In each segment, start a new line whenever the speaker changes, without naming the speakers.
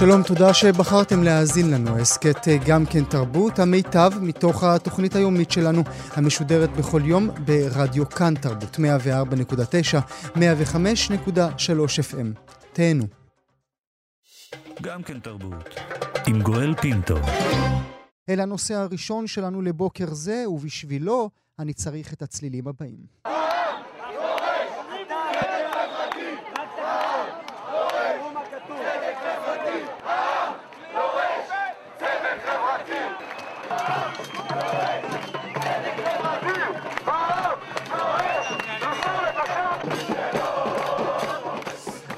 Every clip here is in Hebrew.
שלום, תודה שבחרתם להאזין לנו. הסכת אה, גם כן תרבות, המיטב מתוך התוכנית היומית שלנו, המשודרת בכל יום ברדיו כאן תרבות, 104.9, 105.3 FM. תהנו.
גם כן תרבות. עם גואל פינטו.
אל הנושא הראשון שלנו לבוקר זה, ובשבילו אני צריך את הצלילים הבאים.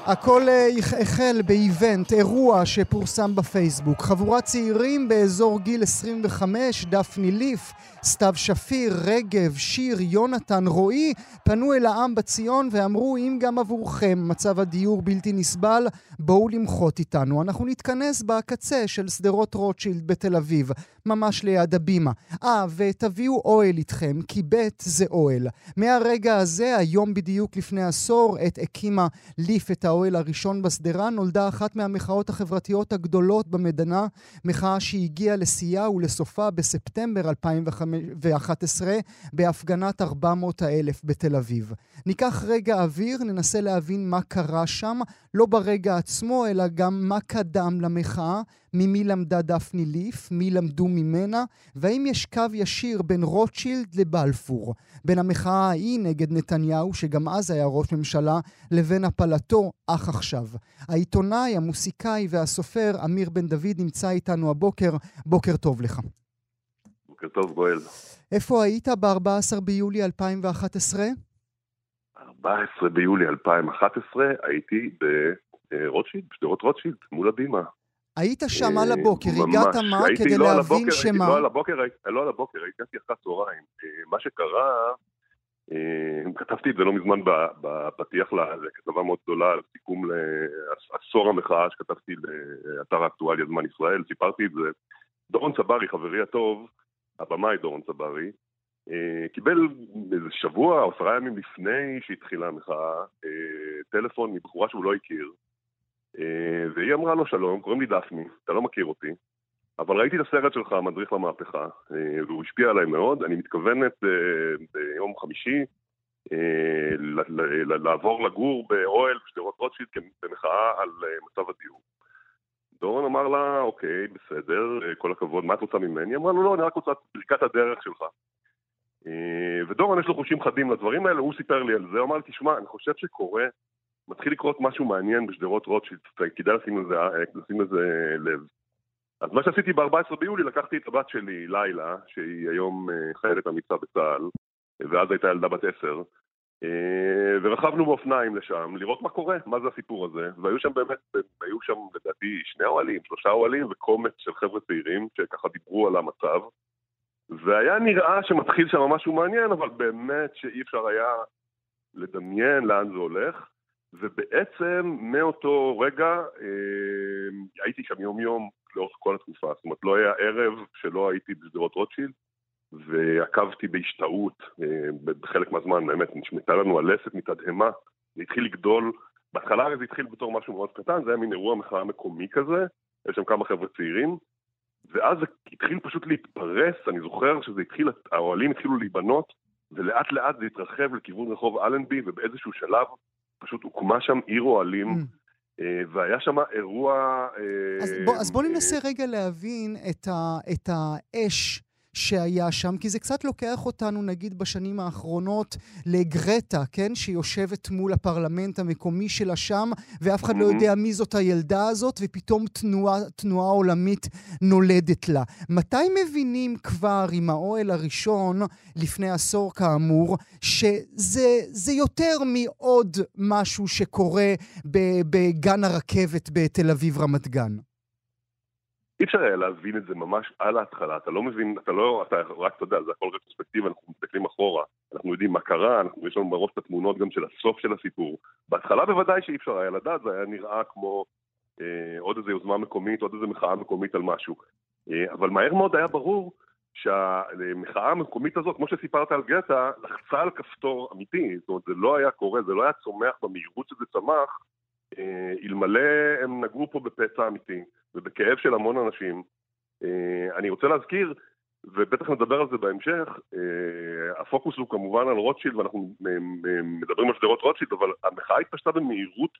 הכל אה, החל באיבנט, אירוע שפורסם בפייסבוק. חבורת צעירים באזור גיל 25, דפני ליף, סתיו שפיר, רגב, שיר, יונתן, רועי, פנו אל העם בציון ואמרו אם גם עבורכם מצב הדיור בלתי נסבל, בואו למחות איתנו. אנחנו נתכנס בקצה של שדרות רוטשילד בתל אביב, ממש ליד הבימה. אה, ותביאו אוהל איתכם, כי ב' זה אוהל. מהרגע הזה, היום בדיוק לפני עשור, עת הקימה ליף את האוהל הראשון בשדרה, נולדה אחת מהמחאות החברתיות הגדולות במדינה, מחאה שהגיעה לשיאה ולסופה בספטמבר 2005. 2011 בהפגנת 400 האלף בתל אביב. ניקח רגע אוויר, ננסה להבין מה קרה שם, לא ברגע עצמו, אלא גם מה קדם למחאה, ממי למדה דפני ליף, מי למדו ממנה, והאם יש קו ישיר בין רוטשילד לבלפור, בין המחאה ההיא נגד נתניהו, שגם אז היה ראש ממשלה, לבין הפלתו, אך עכשיו. העיתונאי, המוסיקאי והסופר אמיר בן דוד נמצא איתנו הבוקר. בוקר טוב לך.
בוקר טוב, גואל.
איפה היית ב-14 ביולי 2011?
14 ביולי 2011 הייתי ברוטשילד, בשדרות רוטשילד, מול הבימה.
היית שם על הבוקר, הגעת מה כדי
לא
להבין שמה?
לא על הבוקר, לא על הבוקר, הגעתי אחת צהריים. אה, מה שקרה, אה, כתבתי את זה לא מזמן בפתיח לכתבה מאוד גדולה על סיכום לעשור המחאה שכתבתי לאתר האקטואליה זמן ישראל, סיפרתי את זה. דורון צברי, חברי הטוב, הבמאי דורון צברי, אה, קיבל איזה שבוע או עשרה ימים לפני שהתחילה המחאה אה, טלפון מבחורה שהוא לא הכיר אה, והיא אמרה לו שלום, קוראים לי דפני, אתה לא מכיר אותי אבל ראיתי את הסרט שלך, מדריך למהפכה, והוא השפיע עליי מאוד. אני מתכוונת ביום חמישי לעבור לגור באוהל בשדרות רוטשילד במחאה על מצב הדיור. דורון אמר לה, אוקיי, בסדר, אה, כל הכבוד, מה את רוצה ממני? היא אמרה לו, לא, אני רק רוצה את ברכת הדרך שלך. אה, ודורון יש לו חושים חדים לדברים האלה, הוא סיפר לי על זה, הוא אמר לי, תשמע, אני חושב שקורה, מתחיל לקרות משהו מעניין בשדרות רוטשילד, כדאי לשים לזה, אה, לשים לזה לב. אז מה שעשיתי ב-14 ביולי, לקחתי את הבת שלי, לילה, שהיא היום חיילת אמיצה בצה"ל, ואז הייתה ילדה בת עשר, אה, ורכבנו באופניים לשם, לראות מה קורה, מה זה הסיפור הזה, והיו שם באמת, היו שם לדעתי שני אוהלים, שלושה אוהלים וקומץ של חבר'ה צעירים שככה דיברו על המצב, והיה נראה שמתחיל שם משהו מעניין, אבל באמת שאי אפשר היה לדמיין לאן זה הולך, ובעצם מאותו רגע אה, הייתי שם יום יום לאורך כל התקופה, זאת אומרת לא היה ערב שלא הייתי בשדרות רוטשילד, ועקבתי בהשתאות אה, בחלק מהזמן, באמת, נשמטה לנו הלסת מתדהמה, זה התחיל לגדול, בהתחלה זה התחיל בתור משהו מאוד קטן, זה היה מין אירוע מחאה מקומי כזה, יש שם כמה חבר'ה צעירים, ואז זה התחיל פשוט להתפרס, אני זוכר שזה התחיל, האוהלים התחילו להיבנות, ולאט לאט זה התרחב לכיוון רחוב אלנבי, ובאיזשהו שלב פשוט הוקמה שם עיר אוהלים. Mm. והיה שם אירוע...
אז בוא, אז בוא ננסה רגע להבין את, ה, את האש שהיה שם? כי זה קצת לוקח אותנו, נגיד, בשנים האחרונות לגרטה, כן? שיושבת מול הפרלמנט המקומי שלה שם, ואף אחד לא יודע מי זאת הילדה הזאת, ופתאום תנועה, תנועה עולמית נולדת לה. מתי מבינים כבר עם האוהל הראשון, לפני עשור כאמור, שזה יותר מעוד משהו שקורה בגן הרכבת בתל אביב-רמת גן?
אי אפשר היה להבין את זה ממש על ההתחלה, אתה לא מבין, אתה לא, אתה רק, אתה יודע, זה הכל רטרוספקטיבי, אנחנו מסתכלים אחורה, אנחנו יודעים מה קרה, אנחנו, יש לנו בראש את התמונות גם של הסוף של הסיפור. בהתחלה בוודאי שאי אפשר היה לדעת, זה היה נראה כמו אה, עוד איזו יוזמה מקומית, עוד איזו מחאה מקומית על משהו. אה, אבל מהר מאוד היה ברור שהמחאה המקומית הזאת, כמו שסיפרת על גטה, לחצה על כפתור אמיתי, זאת אומרת, זה לא היה קורה, זה לא היה צומח במהירות שזה צמח, אלמלא הם נגעו פה בפצע אמיתי ובכאב של המון אנשים. אה, אני רוצה להזכיר, ובטח נדבר על זה בהמשך, אה, הפוקוס הוא כמובן על רוטשילד, ואנחנו מדברים על שדרות רוטשילד, אבל המחאה התפשטה במהירות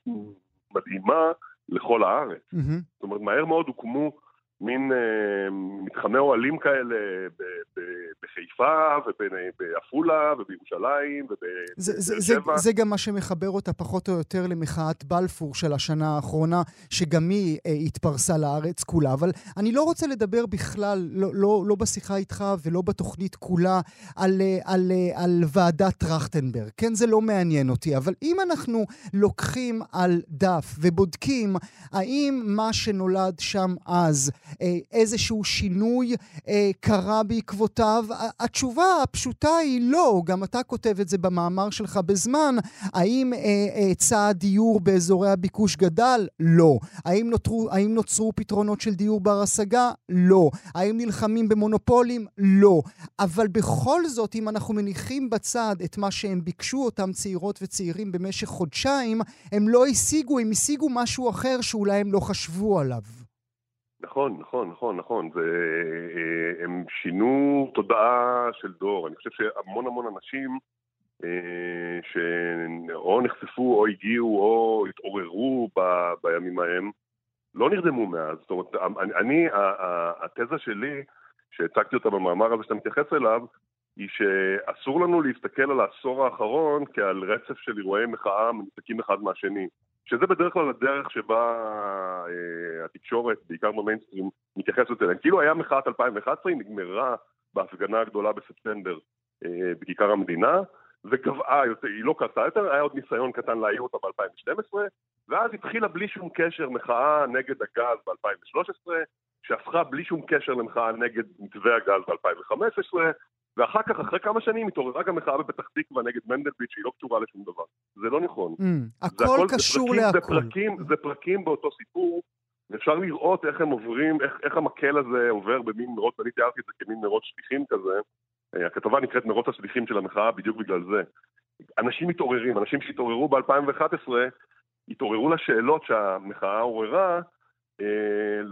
מדהימה לכל הארץ. Mm-hmm. זאת אומרת, מהר מאוד הוקמו מין אה, מתחמי אוהלים כאלה ב, ב, בחיפה ובעפולה ובירושלים ובבאר
שבע. זה גם מה שמחבר אותה פחות או יותר למחאת בלפור של השנה האחרונה, שגם היא אה, התפרסה לארץ כולה. אבל אני לא רוצה לדבר בכלל, לא, לא, לא בשיחה איתך ולא בתוכנית כולה, על, אה, על, אה, על ועדת טרכטנברג. כן, זה לא מעניין אותי. אבל אם אנחנו לוקחים על דף ובודקים האם מה שנולד שם אז, אה, איזשהו שינוי אה, קרה בעקבותיו? התשובה הפשוטה היא לא, גם אתה כותב את זה במאמר שלך בזמן. האם אה, היצע הדיור באזורי הביקוש גדל? לא. האם נותרו, האם נוצרו פתרונות של דיור בר השגה? לא. האם נלחמים במונופולים? לא. אבל בכל זאת, אם אנחנו מניחים בצד את מה שהם ביקשו, אותם צעירות וצעירים במשך חודשיים, הם לא השיגו, הם השיגו משהו אחר שאולי הם לא חשבו עליו.
נכון, נכון, נכון, נכון. זה, אה, הם שינו תודעה של דור. אני חושב שהמון המון אנשים אה, שאו נחשפו או הגיעו או התעוררו ב, בימים ההם, לא נרדמו מאז. זאת אומרת, אני, התזה שלי, שהצגתי אותה במאמר הזה שאתה מתייחס אליו, היא שאסור לנו להסתכל על העשור האחרון כעל רצף של אירועי מחאה מנותקים אחד מהשני. שזה בדרך כלל הדרך שבה אה, התקשורת, בעיקר במיינסטרים, מתייחסת אליהם. כאילו היה מחאת 2011, היא נגמרה בהפגנה הגדולה בספטמבר אה, בכיכר המדינה, וגבעה, היא לא קרתה יותר, היה עוד ניסיון קטן להעיר אותה ב-2012, ואז התחילה בלי שום קשר מחאה נגד הגז ב-2013, שהפכה בלי שום קשר למחאה נגד מתווה הגז ב-2015, ואחר כך, אחרי כמה שנים, התעוררה גם מחאה בפתח תקווה נגד מנדלבליט שהיא לא קשורה לשום דבר. זה לא נכון. Mm,
הכל הכל קשור להכל.
זה פרקים, זה פרקים באותו סיפור, ואפשר לראות איך הם עוברים, איך, איך המקל הזה עובר במין מרוץ, אני תיארתי את זה כמין מרוץ שליחים כזה. אה, הכתבה נקראת מרוץ השליחים של המחאה בדיוק בגלל זה. אנשים מתעוררים, אנשים שהתעוררו ב-2011, התעוררו לשאלות שהמחאה עוררה,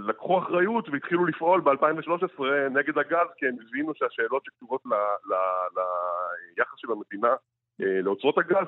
לקחו אחריות והתחילו לפעול ב-2013 נגד הגז כי הם הבינו שהשאלות שקשורות ליחס של המדינה אה, לאוצרות הגז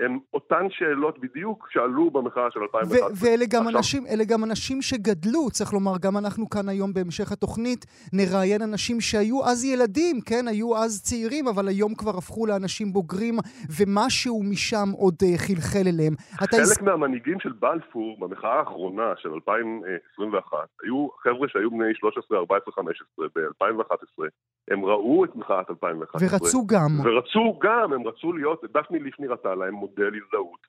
הן אותן שאלות בדיוק שעלו במחאה של 2011.
ואלה גם, עכשיו... אנשים, גם אנשים שגדלו, צריך לומר, גם אנחנו כאן היום בהמשך התוכנית נראיין אנשים שהיו אז ילדים, כן? היו אז צעירים, אבל היום כבר הפכו לאנשים בוגרים, ומשהו משם עוד uh, חלחל אליהם.
חלק אתה... מהמנהיגים של בלפור במחאה האחרונה של 2021 היו חבר'ה שהיו בני 13, 14, 15 ב-2011. הם ראו את מחאת 2011.
ורצו גם.
ורצו גם, הם רצו להיות, דפני ליף נראתה להם מודל הזדהות.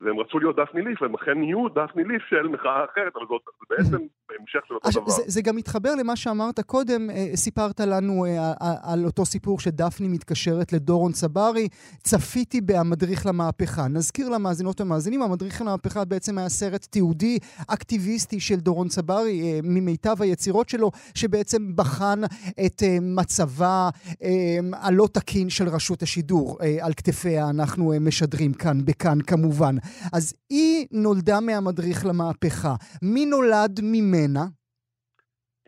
והם רצו להיות דפני ליף, והם אכן נהיו דפני ליף של מחאה אחרת, אבל זאת בעצם המשך של אותו דבר.
זה, זה גם מתחבר למה שאמרת קודם, אה, סיפרת לנו אה, על אותו סיפור שדפני מתקשרת לדורון צברי, צפיתי ב"המדריך למהפכה". נזכיר למאזינות ומאזינים, המדריך למהפכה בעצם היה סרט תיעודי אקטיביסטי של דורון צברי, אה, ממיטב היצירות שלו, שבעצם בחן את מצבה הלא תקין של רשות השידור. על כתפיה אנחנו משדרים כאן, בכאן כמובן. אז היא נולדה מהמדריך למהפכה. מי נולד ממנה?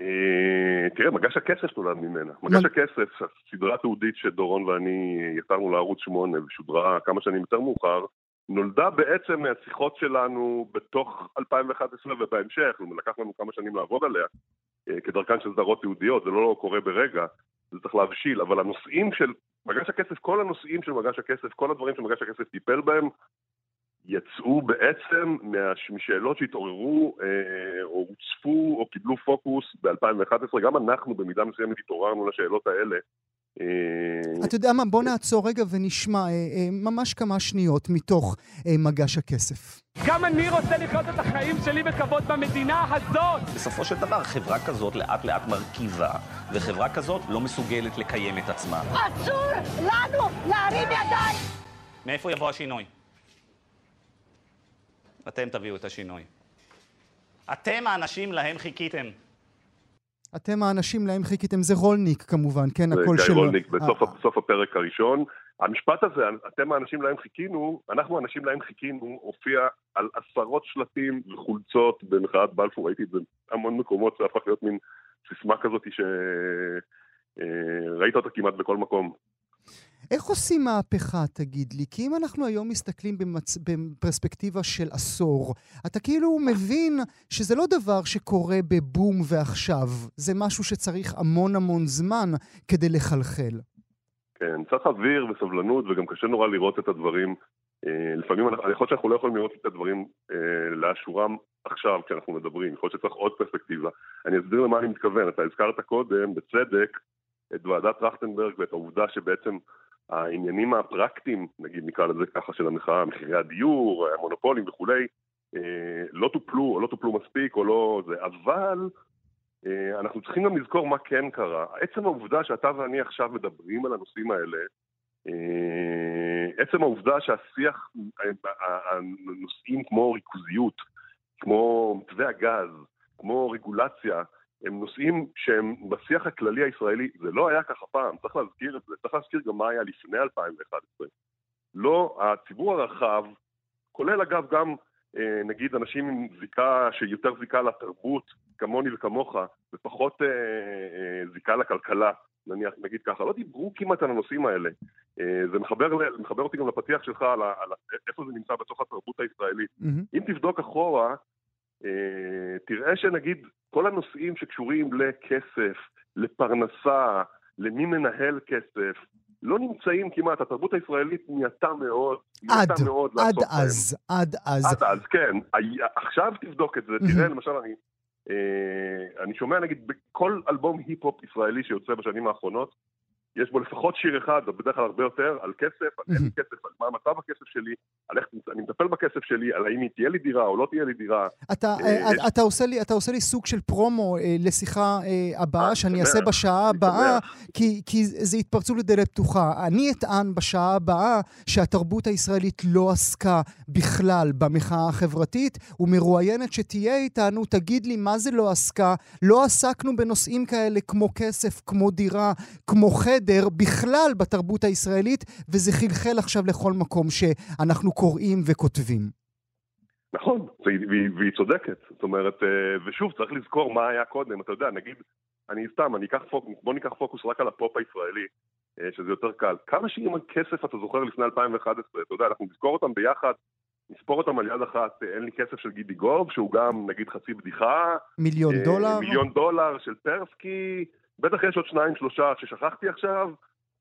אה, תראה, מגש הכסף נולד ממנה. מגש הכסף, סדרה תעודית שדורון ואני יצרנו לערוץ 8 ושודרה כמה שנים יותר מאוחר, נולדה בעצם מהשיחות שלנו בתוך 2011 ובהמשך, לקח לנו כמה שנים לעבוד עליה, אה, כדרכן של סדרות יהודיות, זה לא קורה ברגע. זה צריך להבשיל, אבל הנושאים של מגש הכסף, כל הנושאים של מגש הכסף, כל הדברים שמגש הכסף טיפל בהם, יצאו בעצם משאלות שהתעוררו אה, או הוצפו או קיבלו פוקוס ב-2011, גם אנחנו במידה מסוימת התעוררנו לשאלות האלה.
אה, אתה יודע מה, בוא נעצור רגע ונשמע אה, ממש כמה שניות מתוך מגש הכסף.
גם אני רוצה לחיות את החיים שלי בכבוד במדינה הזאת!
בסופו של דבר, חברה כזאת לאט לאט מרכיבה, וחברה כזאת לא מסוגלת לקיים את עצמה.
אסור לנו להרים ידיים!
מאיפה יבוא השינוי? אתם תביאו את השינוי. אתם האנשים להם חיכיתם.
אתם האנשים להם חיכיתם, זה רולניק כמובן, כן, הכל
שלו.
זה גיא
רולניק בסוף, בסוף הפרק הראשון. המשפט הזה, אתם האנשים להם חיכינו, אנחנו האנשים להם חיכינו, הופיע על עשרות שלטים וחולצות במחאת בלפור, ראיתי את זה בהמון מקומות, זה הפך להיות מין סיסמה כזאת שראית אותה כמעט בכל מקום.
איך עושים מהפכה, תגיד לי? כי אם אנחנו היום מסתכלים במצ... בפרספקטיבה של עשור, אתה כאילו מבין שזה לא דבר שקורה בבום ועכשיו, זה משהו שצריך המון המון זמן כדי לחלחל.
כן, צריך אוויר וסבלנות, וגם קשה נורא לראות את הדברים. אה, לפעמים, אני חושב שאנחנו לא יכולים לראות את הדברים אה, לאשורם עכשיו, כשאנחנו מדברים. יכול להיות שצריך עוד פרספקטיבה. אני אסביר למה אני מתכוון. אתה הזכרת קודם, בצדק, את ועדת טרכטנברג ואת העובדה שבעצם העניינים הפרקטיים, נגיד נקרא לזה ככה, של המחאה, מחירי הדיור, המונופולים וכולי, אה, לא טופלו או לא טופלו מספיק או לא זה, אבל אה, אנחנו צריכים גם לזכור מה כן קרה. עצם העובדה שאתה ואני עכשיו מדברים על הנושאים האלה, אה, עצם העובדה שהשיח, הנושאים כמו ריכוזיות, כמו מתווה הגז, כמו רגולציה, הם נושאים שהם בשיח הכללי הישראלי, זה לא היה ככה פעם, צריך להזכיר את זה, צריך להזכיר גם מה היה לפני 2011. לא, הציבור הרחב, כולל אגב גם אה, נגיד אנשים עם זיקה, שיותר זיקה לתרבות, כמוני וכמוך, ופחות אה, אה, זיקה לכלכלה, נניח, נגיד ככה, לא דיברו כמעט על הנושאים האלה. אה, זה מחבר, מחבר אותי גם לפתיח שלך על, על איפה זה נמצא בתוך התרבות הישראלית. Mm-hmm. אם תבדוק אחורה, תראה שנגיד כל הנושאים שקשורים לכסף, לפרנסה, למי מנהל כסף, לא נמצאים כמעט, התרבות הישראלית נהייתה מאוד,
עד, מאוד עד אז, בהם. עד אז.
עד אז, כן. עכשיו תבדוק את זה, תראה למשל אני, אה, אני שומע נגיד בכל אלבום היפ-הופ ישראלי שיוצא בשנים האחרונות, יש בו לפחות שיר אחד, בדרך כלל הרבה יותר, על כסף, על אין לי כסף, על מה מצב הכסף שלי, על איך אני מטפל בכסף שלי, על האם תהיה לי דירה או לא תהיה לי דירה.
אתה, אה, אה, אתה, עושה, לי, אתה עושה לי סוג של פרומו אה, לשיחה הבאה, שאני אעשה בשעה הבאה, כי, כי זה התפרצות לדלת פתוחה. אני אטען בשעה הבאה שהתרבות הישראלית לא עסקה בכלל במחאה החברתית, ומרואיינת שתהיה איתנו, תגיד לי מה זה לא עסקה. לא עסקנו בנושאים כאלה כמו כסף, כמו דירה, כמו חדר. בסדר בכלל בתרבות הישראלית, וזה חלחל עכשיו לכל מקום שאנחנו קוראים וכותבים.
נכון, והיא, והיא צודקת. זאת אומרת, אה, ושוב, צריך לזכור מה היה קודם. אתה יודע, נגיד, אני סתם, אני אקח פוקוס, בוא ניקח פוקוס רק על הפופ הישראלי, אה, שזה יותר קל. כמה שירים על כסף אתה זוכר לפני 2011? אתה יודע, אנחנו נזכור אותם ביחד, נספור אותם על יד אחת, אין לי כסף של גידי גוב, שהוא גם נגיד חצי בדיחה.
מיליון אה, דולר.
מיליון דולר של פרסקי, בטח יש עוד שניים, שלושה ששכחתי עכשיו.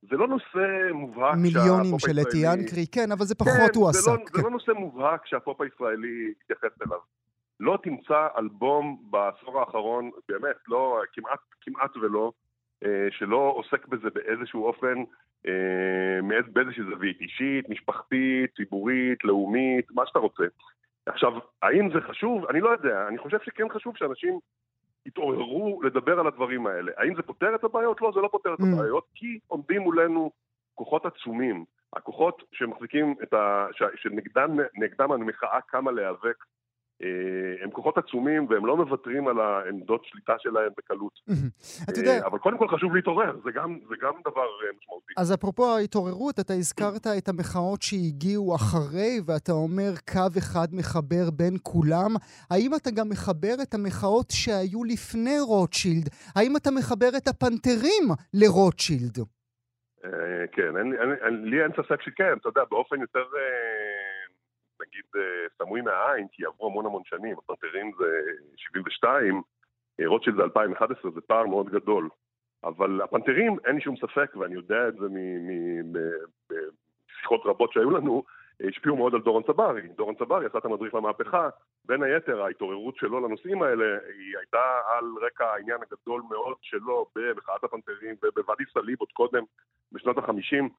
זה לא נושא מובהק
מיליונים של אתי ינקרי, כן, אבל זה פחות כן, הוא עסק.
לא, כן. זה לא נושא מובהק שהפופ הישראלי יתייחס אליו. לא תמצא אלבום בעשור האחרון, באמת, לא, כמעט, כמעט ולא, אה, שלא עוסק בזה באיזשהו אופן, אה, באיזושהי זווית אישית, משפחתית, ציבורית, לאומית, מה שאתה רוצה. עכשיו, האם זה חשוב? אני לא יודע. אני חושב שכן חשוב שאנשים יתעוררו לדבר על הדברים האלה. האם זה פותר את הבעיות? לא, זה לא פותר את mm. הבעיות, כי עומדים מולנו כוחות עצומים. הכוחות שמחזיקים את ה... שנגדם המחאה קמה להיאבק הם כוחות עצומים והם לא מוותרים על העמדות שליטה שלהם בקלות. אתה יודע... אה, אבל קודם כל חשוב להתעורר, זה גם, זה גם דבר אה, משמעותי.
אז אפרופו ההתעוררות, אתה הזכרת את המחאות שהגיעו אחרי, ואתה אומר קו אחד מחבר בין כולם. האם אתה גם מחבר את המחאות שהיו לפני רוטשילד? האם אתה מחבר את הפנתרים לרוטשילד?
כן, לי אין ספק שכן, אתה יודע, באופן יותר... נגיד אה, סמוי מהעין, כי עברו המון המון שנים, הפנתרים זה 72, אה, רוטשילד זה 2011, זה פער מאוד גדול. אבל הפנתרים, אין לי שום ספק, ואני יודע את זה משיחות רבות שהיו לנו, השפיעו מאוד על דורון צברי. דורון צברי עשה את המדריך למהפכה, בין היתר ההתעוררות שלו לנושאים האלה היא הייתה על רקע העניין הגדול מאוד שלו במחאת הפנתרים ובוואדי סאליב עוד קודם, בשנות החמישים.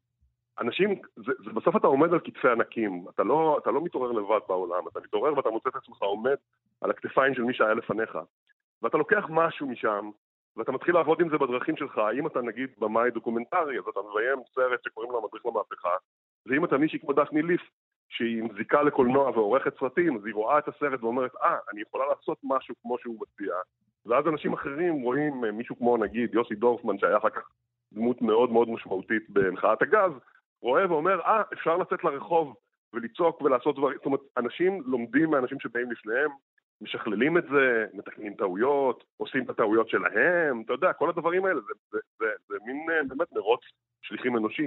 אנשים, זה, זה בסוף אתה עומד על כתפי ענקים, אתה לא, אתה לא מתעורר לבד בעולם, אתה מתעורר ואתה מוצא את עצמך עומד על הכתפיים של מי שהיה לפניך. ואתה לוקח משהו משם, ואתה מתחיל לעבוד עם זה בדרכים שלך. אם אתה נגיד במאי דוקומנטרי, אז אתה מביים סרט שקוראים לו המדריך למהפכה, ואם אתה מישהי כמו דפני ליף, שהיא עם זיקה לקולנוע ועורכת סרטים, אז היא רואה את הסרט ואומרת, אה, ah, אני יכולה לעשות משהו כמו שהוא מציע. ואז אנשים אחרים רואים אה, מישהו כמו נגיד יוסי דורפמן, שהיה אחר כך דמות מאוד מאוד משמעותית במחאת הגז, רואה ואומר, אה, אפשר לצאת לרחוב ולצעוק ולעשות דברים, זאת אומרת, אנשים לומדים מאנשים שבאים לפניהם, משכללים את זה, מתקנים טעויות, עושים את הטעויות שלהם, אתה יודע, כל הדברים האלה, זה, זה, זה, זה מין אה, באמת מרוץ שליחים אנושי.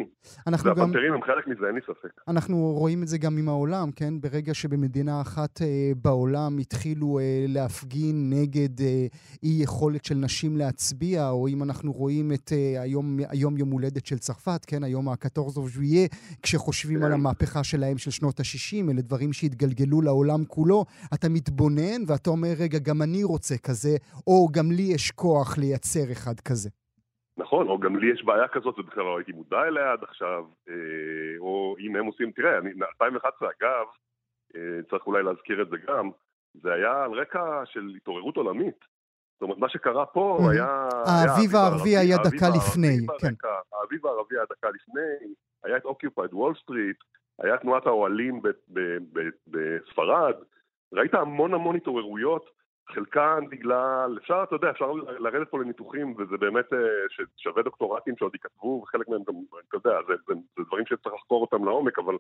אנחנו גם... והפנתרים הם חלק מזה, אין לי ספק.
אנחנו רואים את זה גם עם העולם, כן? ברגע שבמדינה אחת אה, בעולם התחילו אה, להפגין נגד אה, אי יכולת של נשים להצביע, או אם אנחנו רואים את אה, היום, היום יום הולדת של צרפת, כן? היום ה-14 ז'ויה, כשחושבים כן. על המהפכה שלהם של שנות ה-60, אלה דברים שהתגלגלו לעולם כולו, אתה מתבונן ואתה אומר, רגע, גם אני רוצה כזה, או גם לי יש כוח לייצר אחד כזה.
נכון, או גם לי יש בעיה כזאת ובכלל לא הייתי מודע אליה עד עכשיו, אה, או אם הם עושים, תראה, אני, 2011 אגב, אה, צריך אולי להזכיר את זה גם, זה היה על רקע של התעוררות עולמית. זאת אומרת, מה שקרה פה mm-hmm. היה...
האביב הערבי היה דקה לפני, כן.
האביב הערבי היה דקה לפני, היה את Occupy Wall Street, היה תנועת האוהלים בספרד, ראית המון המון התעוררויות חלקן בגלל, אפשר, אתה יודע, אפשר לרדת פה לניתוחים, וזה באמת אה, שווה דוקטורטים שעוד ייכתבו, וחלק מהם גם, אתה יודע, זה, זה, זה דברים שצריך לחקור אותם לעומק, אבל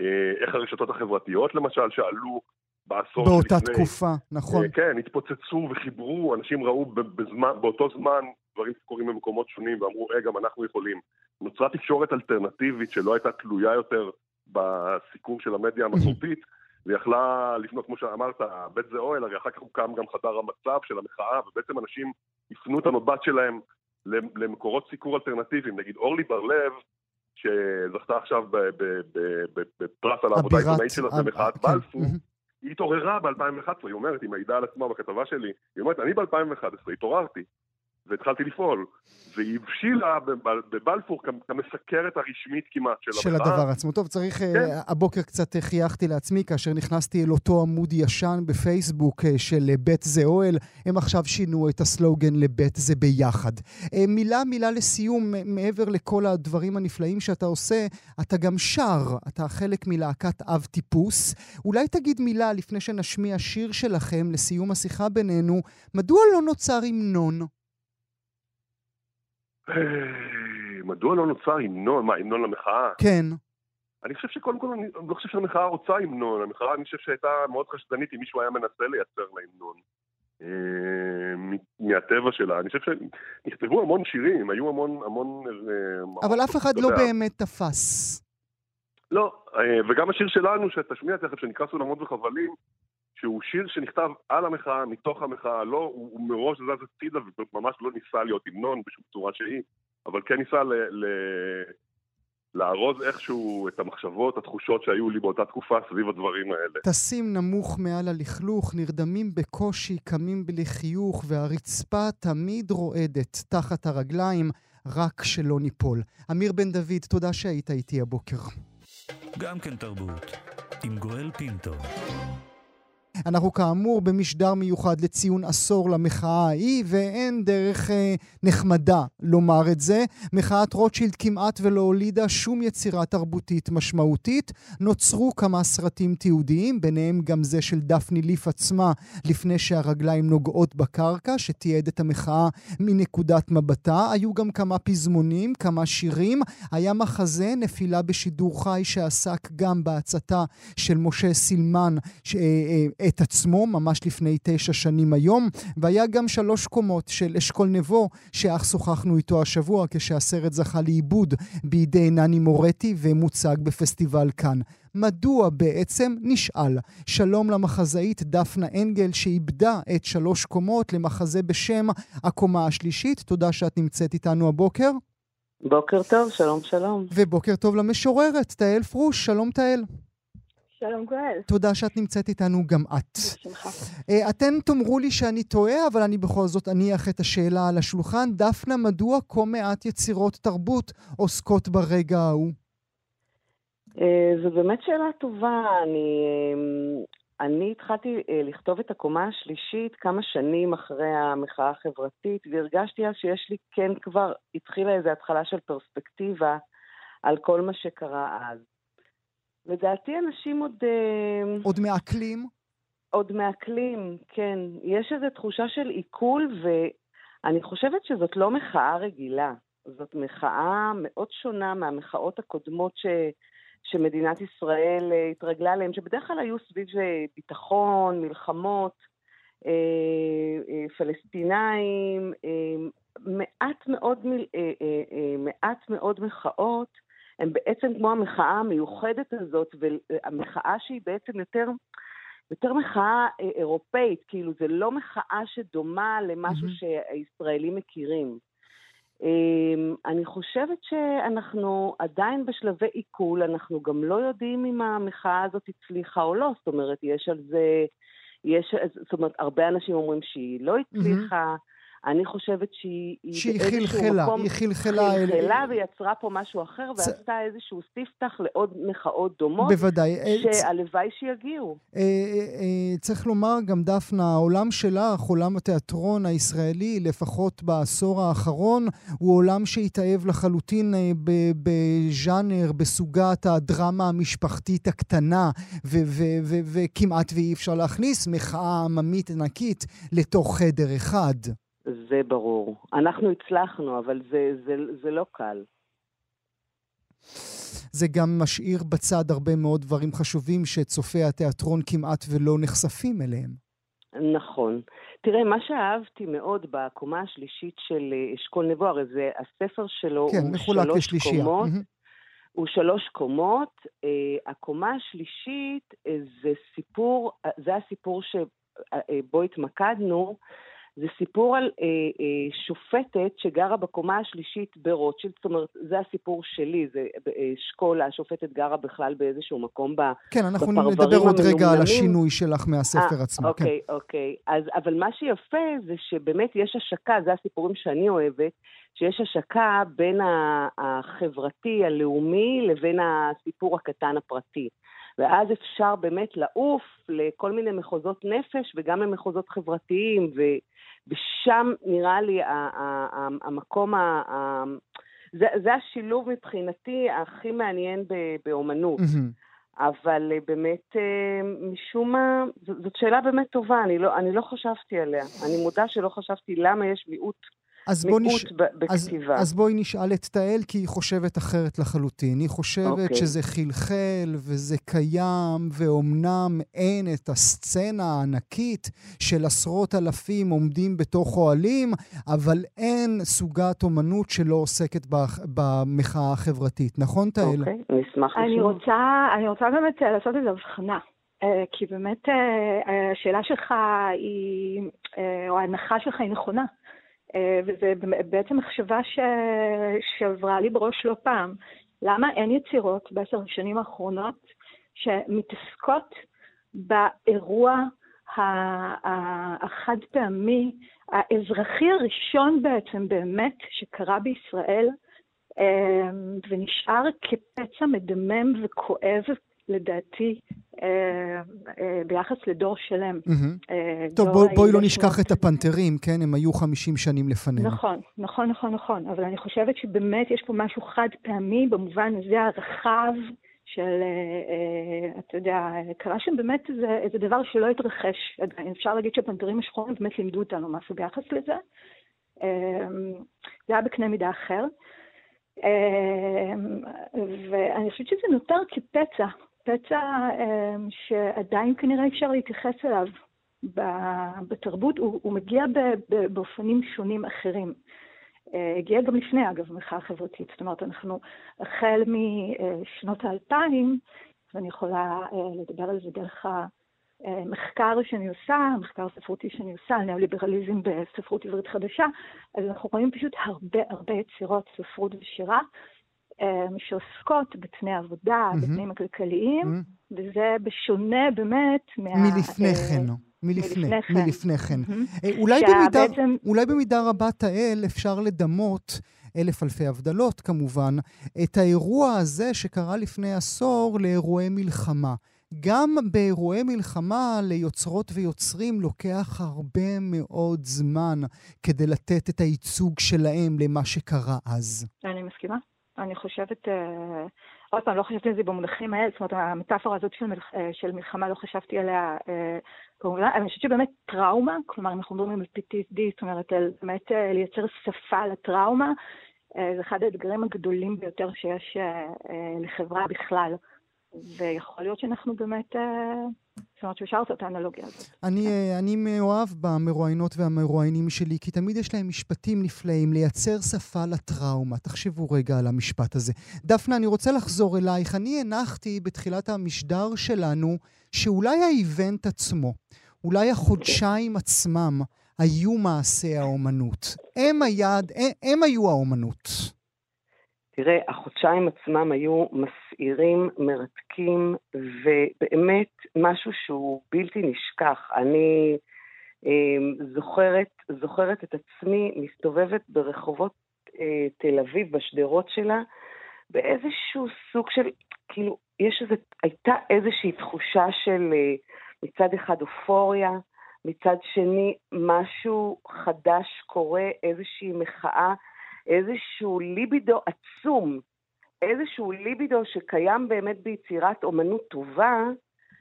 אה, איך הרשתות החברתיות למשל, שעלו בעשור
באותה שלפני, תקופה, נכון. אה,
כן, התפוצצו וחיברו, אנשים ראו בזמן, באותו זמן דברים שקורים במקומות שונים, ואמרו, אה, גם אנחנו יכולים. נוצרה תקשורת אלטרנטיבית שלא הייתה תלויה יותר בסיקור של המדיה המסורתית. ויכלה לפנות, כמו שאמרת, בית זה אוהל, הרי אחר כך הוקם גם חדר המצב של המחאה, ובעצם אנשים הפנו את המבט שלהם למקורות סיקור אלטרנטיביים. נגיד אורלי בר-לב, שזכתה עכשיו בפרס על העבודה העיתונאית שלה במחאת כן. בלפור, היא התעוררה ב-2011, היא אומרת, היא מעידה על עצמה בכתבה שלי, היא אומרת, אני ב-2011 התעוררתי, והתחלתי לפעול. והיא הבשילה בבלפור כמסקרת הרשמית כמעט של
של הדבר עצמו. טוב, צריך... אה, כן. הבוקר קצת חייכתי לעצמי כאשר נכנסתי אל אותו עמוד ישן בפייסבוק אה, של בית זה אוהל. הם עכשיו שינו את הסלוגן לבית זה ביחד. אה, מילה מילה לסיום, מעבר לכל הדברים הנפלאים שאתה עושה, אתה גם שר. אתה חלק מלהקת אב טיפוס. אולי תגיד מילה לפני שנשמיע שיר שלכם לסיום השיחה בינינו, מדוע לא נוצר המנון?
אה, מדוע לא נוצר המנון? מה, המנון למחאה?
כן.
אני חושב שקודם כל, אני לא חושב שהמחאה רוצה המנון. המחאה, אני חושב שהייתה מאוד חשדנית אם מישהו היה מנסה לייצר לה המנון. אה, מהטבע שלה. אני חושב שנכתבו המון שירים, היו המון, המון...
אה, אבל אף אחד לא באמת תפס.
לא, וגם השיר שלנו, שתשמיע תכף, שנקרא סולמות וחבלים, שהוא שיר שנכתב על המחאה, מתוך המחאה, לא, הוא, הוא מראש זז הצידה וממש לא ניסה להיות המנון בשום צורה שהיא, אבל כן ניסה ל, ל, לארוז איכשהו את המחשבות, התחושות שהיו לי באותה תקופה סביב הדברים האלה.
טסים נמוך מעל הלכלוך, נרדמים בקושי, קמים בלי חיוך, והרצפה תמיד רועדת תחת הרגליים, רק שלא ניפול. אמיר בן דוד, תודה שהיית איתי הבוקר.
גם כן תרבות, עם גואל פינטו.
אנחנו כאמור במשדר מיוחד לציון עשור למחאה ההיא, ואין דרך אה, נחמדה לומר את זה. מחאת רוטשילד כמעט ולא הולידה שום יצירה תרבותית משמעותית. נוצרו כמה סרטים תיעודיים, ביניהם גם זה של דפני ליף עצמה, לפני שהרגליים נוגעות בקרקע, שתיעד את המחאה מנקודת מבטה. היו גם כמה פזמונים, כמה שירים. היה מחזה, נפילה בשידור חי, שעסק גם בהצתה של משה סילמן, ש... אה, אה, את עצמו ממש לפני תשע שנים היום, והיה גם שלוש קומות של אשכול נבו, שאך שוחחנו איתו השבוע כשהסרט זכה לעיבוד בידי נני מורטי ומוצג בפסטיבל כאן. מדוע בעצם? נשאל. שלום למחזאית דפנה אנגל שאיבדה את שלוש קומות למחזה בשם הקומה השלישית. תודה שאת נמצאת איתנו הבוקר.
בוקר טוב, שלום שלום.
ובוקר טוב למשוררת, תהל פרוש, שלום תהל.
שלום גואל.
תודה שאת נמצאת איתנו גם את.
בשמחה.
Uh, אתן תאמרו לי שאני טועה, אבל אני בכל זאת אניח את השאלה על השולחן. דפנה, מדוע כה מעט יצירות תרבות עוסקות ברגע ההוא?
Uh, זו באמת שאלה טובה. אני, uh, אני התחלתי uh, לכתוב את הקומה השלישית כמה שנים אחרי המחאה החברתית, והרגשתי אז שיש לי כן כבר, התחילה איזו התחלה של פרספקטיבה על כל מה שקרה אז. לדעתי אנשים עוד... אה,
עוד מעכלים?
עוד מעכלים, כן. יש איזו תחושה של עיכול, ואני חושבת שזאת לא מחאה רגילה. זאת מחאה מאוד שונה מהמחאות הקודמות ש... שמדינת ישראל אה, התרגלה אליהן, שבדרך כלל היו סביב אה, ביטחון, מלחמות, פלסטינאים, מעט מאוד, מעט מאוד מחאות הם בעצם כמו המחאה המיוחדת הזאת, והמחאה שהיא בעצם יותר, יותר מחאה אה, אירופאית, כאילו זה לא מחאה שדומה למשהו. שהישראלים מכירים. אמ, אני חושבת שאנחנו עדיין בשלבי עיכול, אנחנו גם לא יודעים אם המחאה הזאת הצליחה או לא, זאת אומרת, יש על זה, יש, זאת אומרת, הרבה אנשים אומרים שהיא לא הצליחה. Mm-hmm. אני חושבת שהיא...
שהיא חלחלה,
מקום,
היא חלחלה.
חלחלה אל... ויצרה פה משהו אחר, צ... ועשתה איזשהו ספתח לעוד מחאות דומות.
בוודאי.
שהלוואי שיגיעו.
אה, אה, צריך לומר גם, דפנה, העולם שלך, עולם התיאטרון הישראלי, לפחות בעשור האחרון, הוא עולם שהתאהב לחלוטין אה, בז'אנר, בסוגת הדרמה המשפחתית הקטנה, וכמעט ואי אפשר להכניס מחאה עממית ענקית לתוך חדר אחד.
זה ברור. אנחנו הצלחנו, אבל זה, זה, זה לא קל.
זה גם משאיר בצד הרבה מאוד דברים חשובים שצופי התיאטרון כמעט ולא נחשפים אליהם.
נכון. תראה, מה שאהבתי מאוד בקומה השלישית של אה, אשכול נבו, הרי זה הספר שלו,
כן, הוא שלוש לשלישייה. קומות. Mm-hmm.
הוא שלוש קומות. Uh, הקומה השלישית uh, זה סיפור, uh, זה הסיפור שבו התמקדנו, זה סיפור על אה, אה, שופטת שגרה בקומה השלישית ברוטשילד, זאת אומרת, זה הסיפור שלי, זה אה, אשכול, השופטת גרה בכלל באיזשהו מקום ב,
כן, אנחנו נדבר עוד רגע על השינוי שלך מהספר 아, עצמו.
אוקיי,
כן.
אוקיי. אז, אבל מה שיפה זה שבאמת יש השקה, זה הסיפורים שאני אוהבת, שיש השקה בין החברתי, הלאומי, לבין הסיפור הקטן הפרטי. ואז אפשר באמת לעוף לכל מיני מחוזות נפש וגם למחוזות חברתיים, ו, ושם נראה לי המקום, ה, ה, זה, זה השילוב מבחינתי הכי מעניין באומנות. Mm-hmm. אבל אה, באמת, אה, משום מה, זאת שאלה באמת טובה, אני לא, אני לא חשבתי עליה. אני מודה שלא חשבתי למה יש מיעוט
אז בוא נש... בכתיבה. אז, אז בואי נשאל את תהל, כי היא חושבת אחרת לחלוטין. היא חושבת okay. אוקיי. שזה חלחל וזה קיים, ואומנם אין את הסצנה הענקית של עשרות אלפים עומדים בתוך אוהלים, אבל אין סוגת אומנות שלא עוסקת במחאה החברתית. נכון, תהל?
אוקיי, okay, נשמח לשמוע.
אני רוצה, אני רוצה באמת אה, לעשות איזו הבחנה. אה, כי באמת אה, השאלה שלך היא, או ההנחה שלך היא נכונה. אה, וזה בעצם מחשבה ש... שעברה לי בראש לא פעם. למה אין יצירות בעשר השנים האחרונות שמתעסקות באירוע החד פעמי, האזרחי הראשון בעצם באמת שקרה בישראל, אה, ונשאר כפצע מדמם וכואב לדעתי, אה, אה, ביחס לדור שלם.
אה, טוב, בואי לא נשכח את הפנתרים, כן? הם היו 50 שנים לפנינו.
נכון, נכון, נכון, נכון. אבל אני חושבת שבאמת יש פה משהו חד פעמי, במובן הזה הרחב של, אתה יודע, קרה שם באמת איזה, איזה דבר שלא התרחש. אפשר להגיד שהפנתרים השחורים באמת לימדו אותנו משהו ביחס לזה. זה היה בקנה מידה אחר. ואני חושבת שזה נותר כפצע פצע שעדיין כנראה אפשר להתייחס אליו בתרבות, הוא, הוא מגיע באופנים שונים אחרים. הגיע גם לפני, אגב, המחאה החברתית. זאת אומרת, אנחנו החל משנות האלפיים, ואני יכולה לדבר על זה דרך המחקר שאני עושה, המחקר הספרותי שאני עושה, על ניאו-ליברליזם בספרות עברית חדשה, אז אנחנו רואים פשוט הרבה הרבה יצירות ספרות ושירה שעוסקות בתנאי עבודה, mm-hmm. בתנאים הכלכליים, mm-hmm. וזה בשונה באמת מה...
מלפני כן. מלפני, מלפני כן. Mm-hmm. אולי, במידה. אולי במידה רבה, תאל, אפשר לדמות, אלף אלפי הבדלות כמובן, את האירוע הזה שקרה לפני עשור לאירועי מלחמה. גם באירועי מלחמה ליוצרות ויוצרים לוקח הרבה מאוד זמן כדי לתת את הייצוג שלהם למה שקרה אז.
אני מסכימה. אני חושבת, אה, עוד פעם, לא חשבתי על זה במונחים האלה, זאת אומרת, המטאפורה הזאת של, מלח, אה, של מלחמה, לא חשבתי עליה אה, כמובן, אני חושבת שבאמת טראומה, כלומר, אנחנו מדברים על PTSD, זאת אומרת, על באמת לייצר שפה לטראומה, זה אחד האתגרים הגדולים ביותר שיש לחברה בכלל. ויכול להיות שאנחנו באמת, אה, זאת אומרת שאפשר לעשות את האנלוגיה הזאת.
אני. אה, אני מאוהב במרואיינות והמרואיינים שלי, כי תמיד יש להם משפטים נפלאים, לייצר שפה לטראומה. תחשבו רגע על המשפט הזה. דפנה, אני רוצה לחזור אלייך. אני הנחתי בתחילת המשדר שלנו שאולי האיבנט עצמו, אולי החודשיים עצמם, היו מעשה האומנות. הם היד, הם, הם היו האומנות.
תראה, החודשיים עצמם היו מסעירים, מרתקים, ובאמת משהו שהוא בלתי נשכח. אני אה, זוכרת, זוכרת את עצמי מסתובבת ברחובות אה, תל אביב, בשדרות שלה, באיזשהו סוג של, כאילו, יש איזה, הייתה איזושהי תחושה של אה, מצד אחד אופוריה, מצד שני משהו חדש קורה, איזושהי מחאה. איזשהו ליבידו עצום, איזשהו ליבידו שקיים באמת ביצירת אומנות טובה,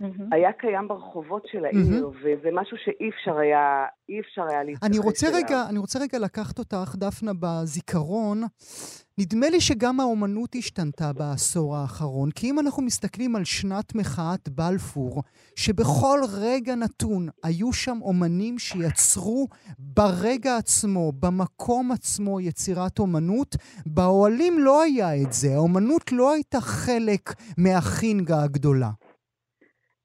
Mm-hmm. היה קיים ברחובות של העיר, mm-hmm. וזה משהו שאי אפשר היה, אי אפשר היה להתייחס
אני רוצה אליו. רגע, אני רוצה רגע לקחת אותך, דפנה, בזיכרון. נדמה לי שגם האומנות השתנתה בעשור האחרון, כי אם אנחנו מסתכלים על שנת מחאת בלפור, שבכל רגע נתון היו שם אומנים שיצרו ברגע עצמו, במקום עצמו, יצירת אומנות, באוהלים לא היה את זה. האומנות לא הייתה חלק מהחינגה הגדולה.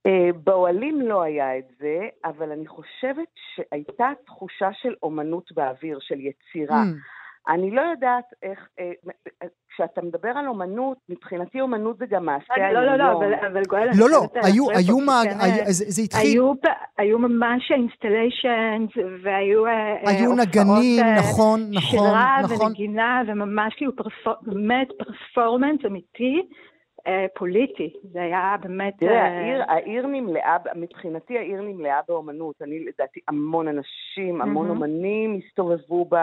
Uh, באוהלים לא היה את זה, אבל אני חושבת שהייתה תחושה של אומנות באוויר, של יצירה. Mm. אני לא יודעת איך, uh, כשאתה מדבר על אומנות, מבחינתי אומנות זה גם מעשה
היום. לא, לא, לא, אבל, אבל גואל...
לא, לא, היו, היו, מה, זה, התחיל...
היו, היו ממש installations, והיו...
היו נגנים, נכון, נכון,
שירה נכון. ונגינה, וממש כאילו באמת פרפורמנס אמיתי. אה, פוליטי, זה היה באמת...
תראה, אה, העיר, העיר נמלאה, מבחינתי העיר נמלאה באומנות. אני לדעתי המון אנשים, המון mm-hmm. אומנים הסתובבו ב,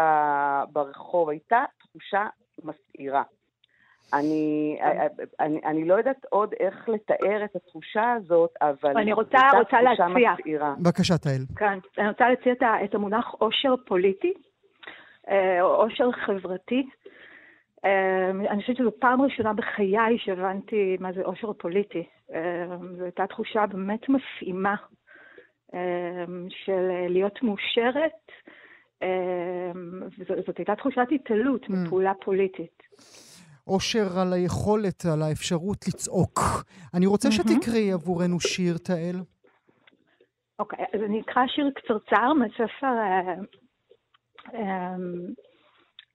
ברחוב. הייתה תחושה מסעירה. אני, אה, אני, אני לא יודעת עוד איך לתאר את התחושה הזאת, אבל
אני רוצה, רוצה להציע.
מסעירה.
בבקשה, תהל.
כן, אני רוצה להציע את המונח עושר פוליטי, עושר חברתי. אמ, אני חושבת שזו פעם ראשונה בחיי שהבנתי מה זה עושר פוליטי. אמ, זו הייתה תחושה באמת מפעימה אמ, של להיות מאושרת, וזאת הייתה תחושת התעלות mm. מפעולה פוליטית.
אושר על היכולת, על האפשרות לצעוק. אני רוצה שתקראי עבורנו שיר, תאל.
אוקיי, אז אני אקרא שיר קצרצר מהספר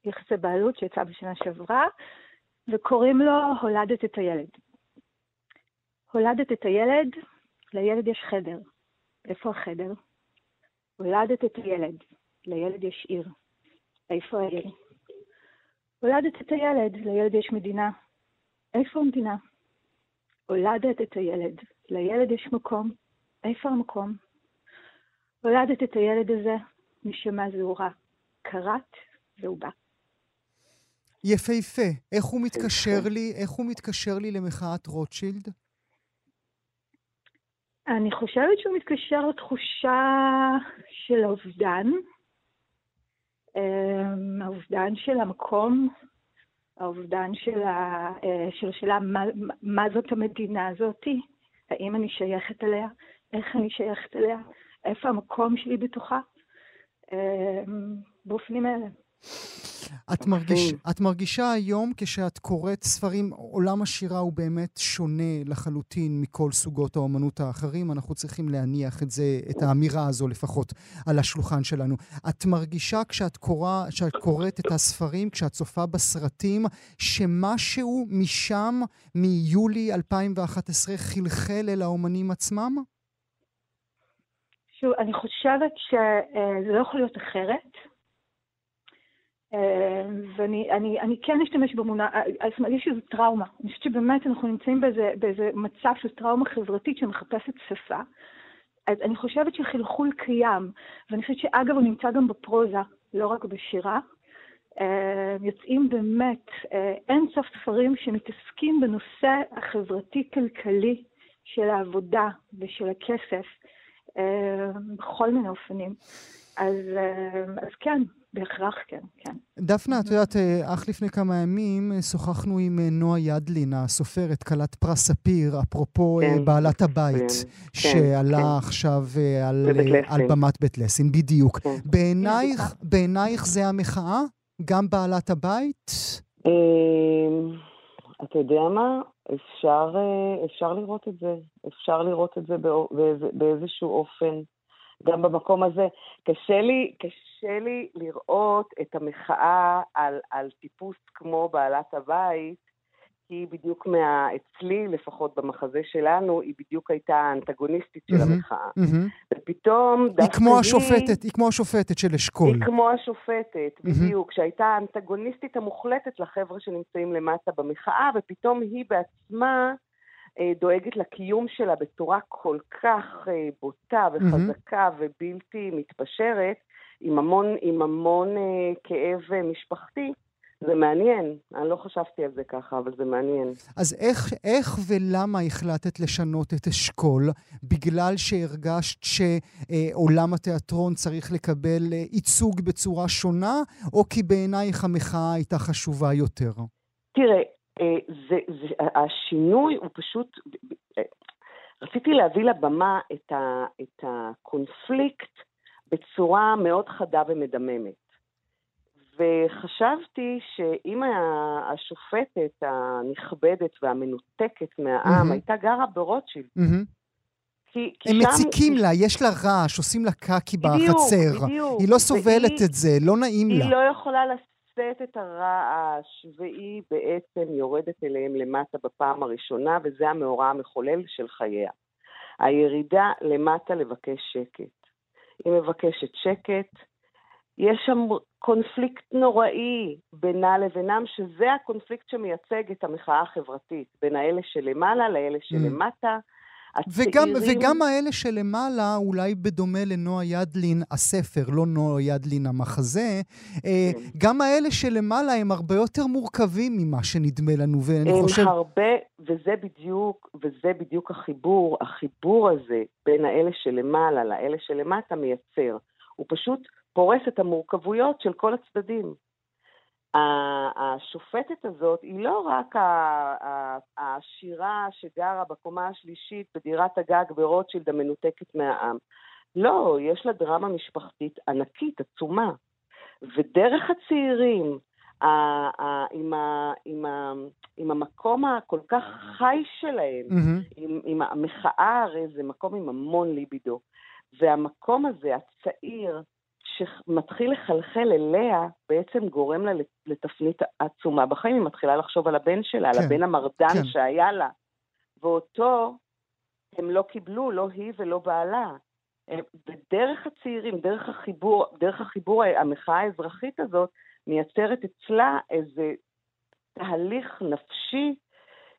יחסי בעלות שיצא בשנה שעברה, וקוראים לו הולדת את הילד. הולדת את הילד, לילד יש חדר. איפה החדר? הולדת את הילד, לילד יש עיר. איפה העיר? הולדת את הילד, לילד יש מדינה. איפה המדינה? הולדת את הילד, לילד יש מקום. איפה המקום? הולדת את הילד הזה, נשמה זהורה. קראת והוא בא.
יפהפה. איך הוא מתקשר לי, איך הוא מתקשר לי למחאת רוטשילד?
אני חושבת שהוא מתקשר לתחושה של האובדן, אמ, האובדן של המקום, האובדן של, ה, אה, של השאלה מה, מה זאת המדינה הזאתי, האם אני שייכת אליה, איך אני שייכת אליה, איפה המקום שלי בתוכה, אה, באופנים האלה.
את, מרגיש, את מרגישה היום כשאת קוראת ספרים, עולם השירה הוא באמת שונה לחלוטין מכל סוגות האומנות האחרים, אנחנו צריכים להניח את זה, את האמירה הזו לפחות, על השולחן שלנו. את מרגישה כשאת קורא, כשאת קוראת את הספרים, כשאת צופה בסרטים, שמשהו משם, מיולי 2011, חלחל אל האומנים עצמם?
שוב, אני חושבת שזה לא יכול להיות אחרת. אה, ואני אני, אני כן אשתמש במונח, אה, זאת אומרת, יש איזו טראומה. אני חושבת שבאמת אנחנו נמצאים באיזה, באיזה מצב של טראומה חברתית שמחפשת שפה. אז אני חושבת שחלחול קיים, ואני חושבת שאגב הוא נמצא גם בפרוזה, לא רק בשירה. אה, יוצאים באמת אין סוף ספרים שמתעסקים בנושא החברתי-כלכלי של העבודה ושל הכסף, בכל מיני אופנים. אז, אז כן, בהכרח כן, כן.
דפנה, את יודעת, אה, אך לפני כמה ימים אה, שוחחנו עם אה, נועה ידלין, הסופרת, כלת פרס ספיר, אפרופו כן, בעלת הבית, כן, שעלה כן. עכשיו על, על במת בית לסין, בדיוק. כן. בעינייך, כן, בעינייך זה המחאה? גם בעלת הבית?
אמ, אתה יודע מה? אפשר, אפשר לראות את זה. אפשר לראות את זה באיזשהו אופן. גם במקום הזה. קשה לי, קשה לי לראות את המחאה על, על טיפוס כמו בעלת הבית, כי היא בדיוק מה... אצלי, לפחות במחזה שלנו, היא בדיוק הייתה האנטגוניסטית של המחאה. ופתאום
דווקא היא... כמו השופטת, היא כמו השופטת של אשכול.
היא כמו השופטת. בדיוק, שהייתה האנטגוניסטית המוחלטת לחבר'ה שנמצאים למטה במחאה, ופתאום היא בעצמה... אה, דואגת לקיום שלה בצורה כל כך אה, בוטה וחזקה mm-hmm. ובלתי מתפשרת, עם המון, עם המון אה, כאב משפחתי, זה מעניין. אני לא חשבתי על זה ככה, אבל זה מעניין.
אז איך, איך ולמה החלטת לשנות את אשכול? בגלל שהרגשת שעולם התיאטרון צריך לקבל ייצוג בצורה שונה, או כי בעינייך המחאה הייתה חשובה יותר?
תראה, אה, זה, זה, השינוי הוא פשוט, אה, רציתי להביא לבמה את, ה, את הקונפליקט בצורה מאוד חדה ומדממת. וחשבתי שאם השופטת הנכבדת והמנותקת מהעם mm-hmm. הייתה גרה ברוטשילד, mm-hmm.
כי, כי הם שם... מציקים לה, יש לה רעש, עושים לה קקי בחצר. בדיוק. היא לא סובלת והיא, את זה, לא נעים
היא
לה.
היא לא יכולה לשאת את הרעש, והיא בעצם יורדת אליהם למטה בפעם הראשונה, וזה המאורע המחולל של חייה. הירידה למטה לבקש שקט. היא מבקשת שקט, יש שם קונפליקט נוראי בינה לבינם, שזה הקונפליקט שמייצג את המחאה החברתית, בין האלה שלמעלה לאלה שלמטה. Mm.
וגם, וגם האלה שלמעלה, אולי בדומה לנועה ידלין, הספר, לא נועה ידלין המחזה, אה, כן. גם האלה שלמעלה הם הרבה יותר מורכבים ממה שנדמה לנו, ואני
הם
חושב...
הם הרבה, וזה בדיוק, וזה בדיוק החיבור, החיבור הזה בין האלה שלמעלה לאלה שלמטה מייצר. הוא פשוט פורס את המורכבויות של כל הצדדים. השופטת הזאת היא לא רק העשירה שגרה בקומה השלישית בדירת הגג ברוטשילד המנותקת מהעם. לא, יש לה דרמה משפחתית ענקית, עצומה. ודרך הצעירים, עם, ה, עם, ה, עם המקום הכל כך חי שלהם, mm-hmm. עם, עם המחאה, הרי זה מקום עם המון ליבידו. והמקום הזה, הצעיר, שמתחיל לחלחל אליה, בעצם גורם לה לתפנית עצומה בחיים. היא מתחילה לחשוב על הבן שלה, כן, על הבן המרדן כן. שהיה לה. ואותו הם לא קיבלו, לא היא ולא בעלה. ודרך הצעירים, דרך החיבור, דרך החיבור, המחאה האזרחית הזאת, מייצרת אצלה איזה תהליך נפשי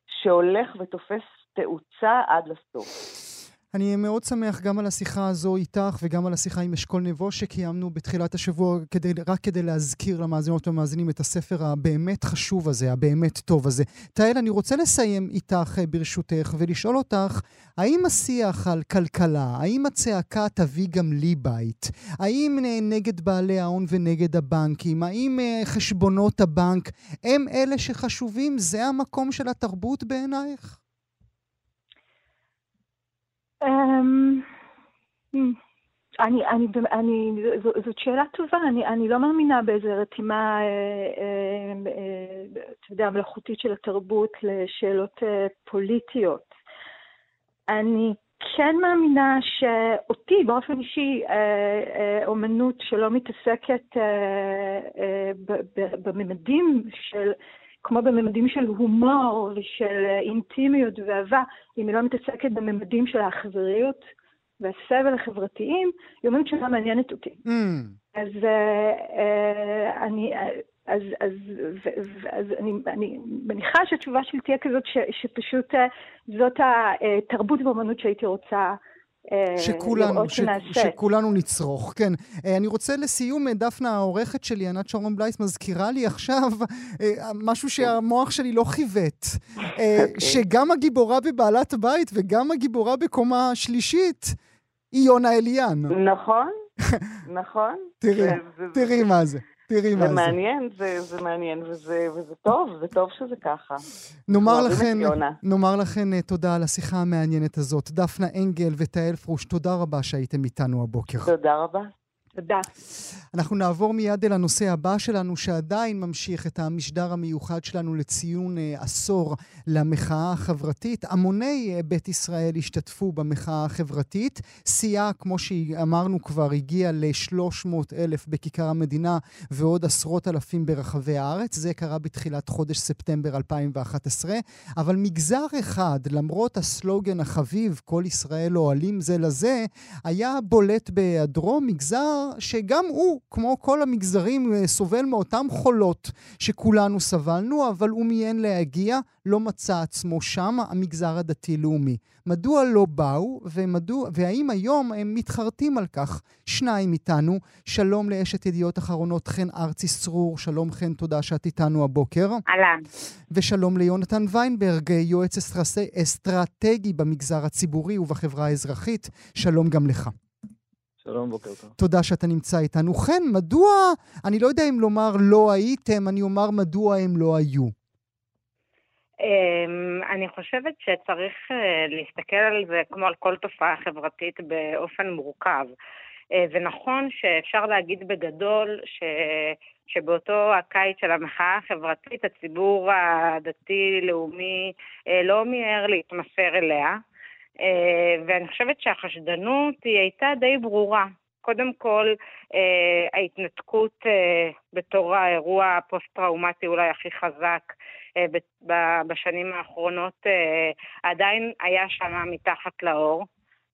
שהולך ותופס תאוצה עד לסוף.
אני מאוד שמח גם על השיחה הזו איתך וגם על השיחה עם אשכול נבו שקיימנו בתחילת השבוע, כדי, רק כדי להזכיר למאזינות ולמאזינים את הספר הבאמת חשוב הזה, הבאמת טוב הזה. תהל, אני רוצה לסיים איתך אה, ברשותך ולשאול אותך, האם השיח על כלכלה, האם הצעקה תביא גם לי בית? האם אה, נגד בעלי ההון ונגד הבנקים? האם אה, חשבונות הבנק הם אלה שחשובים? זה המקום של התרבות בעינייך?
אמ, אני, אני, אני, זאת שאלה טובה, אני, אני לא מאמינה באיזו רתימה, אה, אה, אה, אתה יודע, מלאכותית של התרבות לשאלות פוליטיות. אני כן מאמינה שאותי באופן אישי, אומנות שלא מתעסקת בממדים של כמו בממדים של הומור ושל אינטימיות ואהבה, אם היא לא מתעסקת בממדים של האכזריות והסבל החברתיים, היא אומרת שלא מעניינת אותי. Mm. אז uh, אני... אז, אז, אז, אז אני, אני מניחה שהתשובה שלי תהיה כזאת ש, שפשוט זאת התרבות ואומנות שהייתי רוצה
אה, שכולנו, ש, שכולנו נצרוך, כן. אה, אני רוצה לסיום, אה, דפנה, העורכת שלי, ענת שרון בלייס, מזכירה לי עכשיו משהו שהמוח שלי לא חיווט. אוקיי. שגם הגיבורה בבעלת בית וגם הגיבורה בקומה שלישית היא יונה אליאן.
נכון, נכון.
תראי, תראי מה זה. תראי מה
זה. זה מעניין, זה, זה מעניין, וזה, וזה טוב, זה טוב שזה ככה.
נאמר לכן, נאמר לכן אה, תודה על השיחה המעניינת הזאת. דפנה אנגל ותהל פרוש, תודה רבה שהייתם איתנו הבוקר.
תודה רבה. תודה.
אנחנו נעבור מיד אל הנושא הבא שלנו, שעדיין ממשיך את המשדר המיוחד שלנו לציון uh, עשור למחאה החברתית. המוני uh, בית ישראל השתתפו במחאה החברתית. שיאה, כמו שאמרנו כבר, הגיע ל-300 אלף בכיכר המדינה ועוד עשרות אלפים ברחבי הארץ. זה קרה בתחילת חודש ספטמבר 2011. אבל מגזר אחד, למרות הסלוגן החביב, כל ישראל אוהלים זה לזה, היה בולט בהיעדרו מגזר שגם הוא, כמו כל המגזרים, אה, סובל מאותם חולות שכולנו סבלנו, אבל הוא מיין להגיע, לא מצא עצמו שם, המגזר הדתי-לאומי. מדוע לא באו, ומדוע, והאם היום הם מתחרטים על כך? שניים איתנו, שלום לאשת ידיעות אחרונות חן ארצי סרור, שלום חן, תודה שאת איתנו הבוקר.
אהלן.
ושלום ליונתן ויינברג, יועץ אסטרטגי במגזר הציבורי ובחברה האזרחית, שלום גם לך.
שלום, בוקר טוב.
תודה שאתה נמצא איתנו. כן, מדוע, אני לא יודע אם לומר לא הייתם, אני אומר מדוע הם לא היו.
אמ, אני חושבת שצריך אה, להסתכל על זה כמו על כל תופעה חברתית באופן מורכב. אה, ונכון שאפשר להגיד בגדול ש... שבאותו הקיץ של המחאה החברתית הציבור הדתי-לאומי אה, לא מיהר להתמסר אליה. אה, ואני חושבת שהחשדנות היא הייתה די ברורה. קודם כל, אה, ההתנתקות אה, בתור האירוע הפוסט-טראומטי אולי הכי חזק בשנים האחרונות עדיין היה שם מתחת לאור.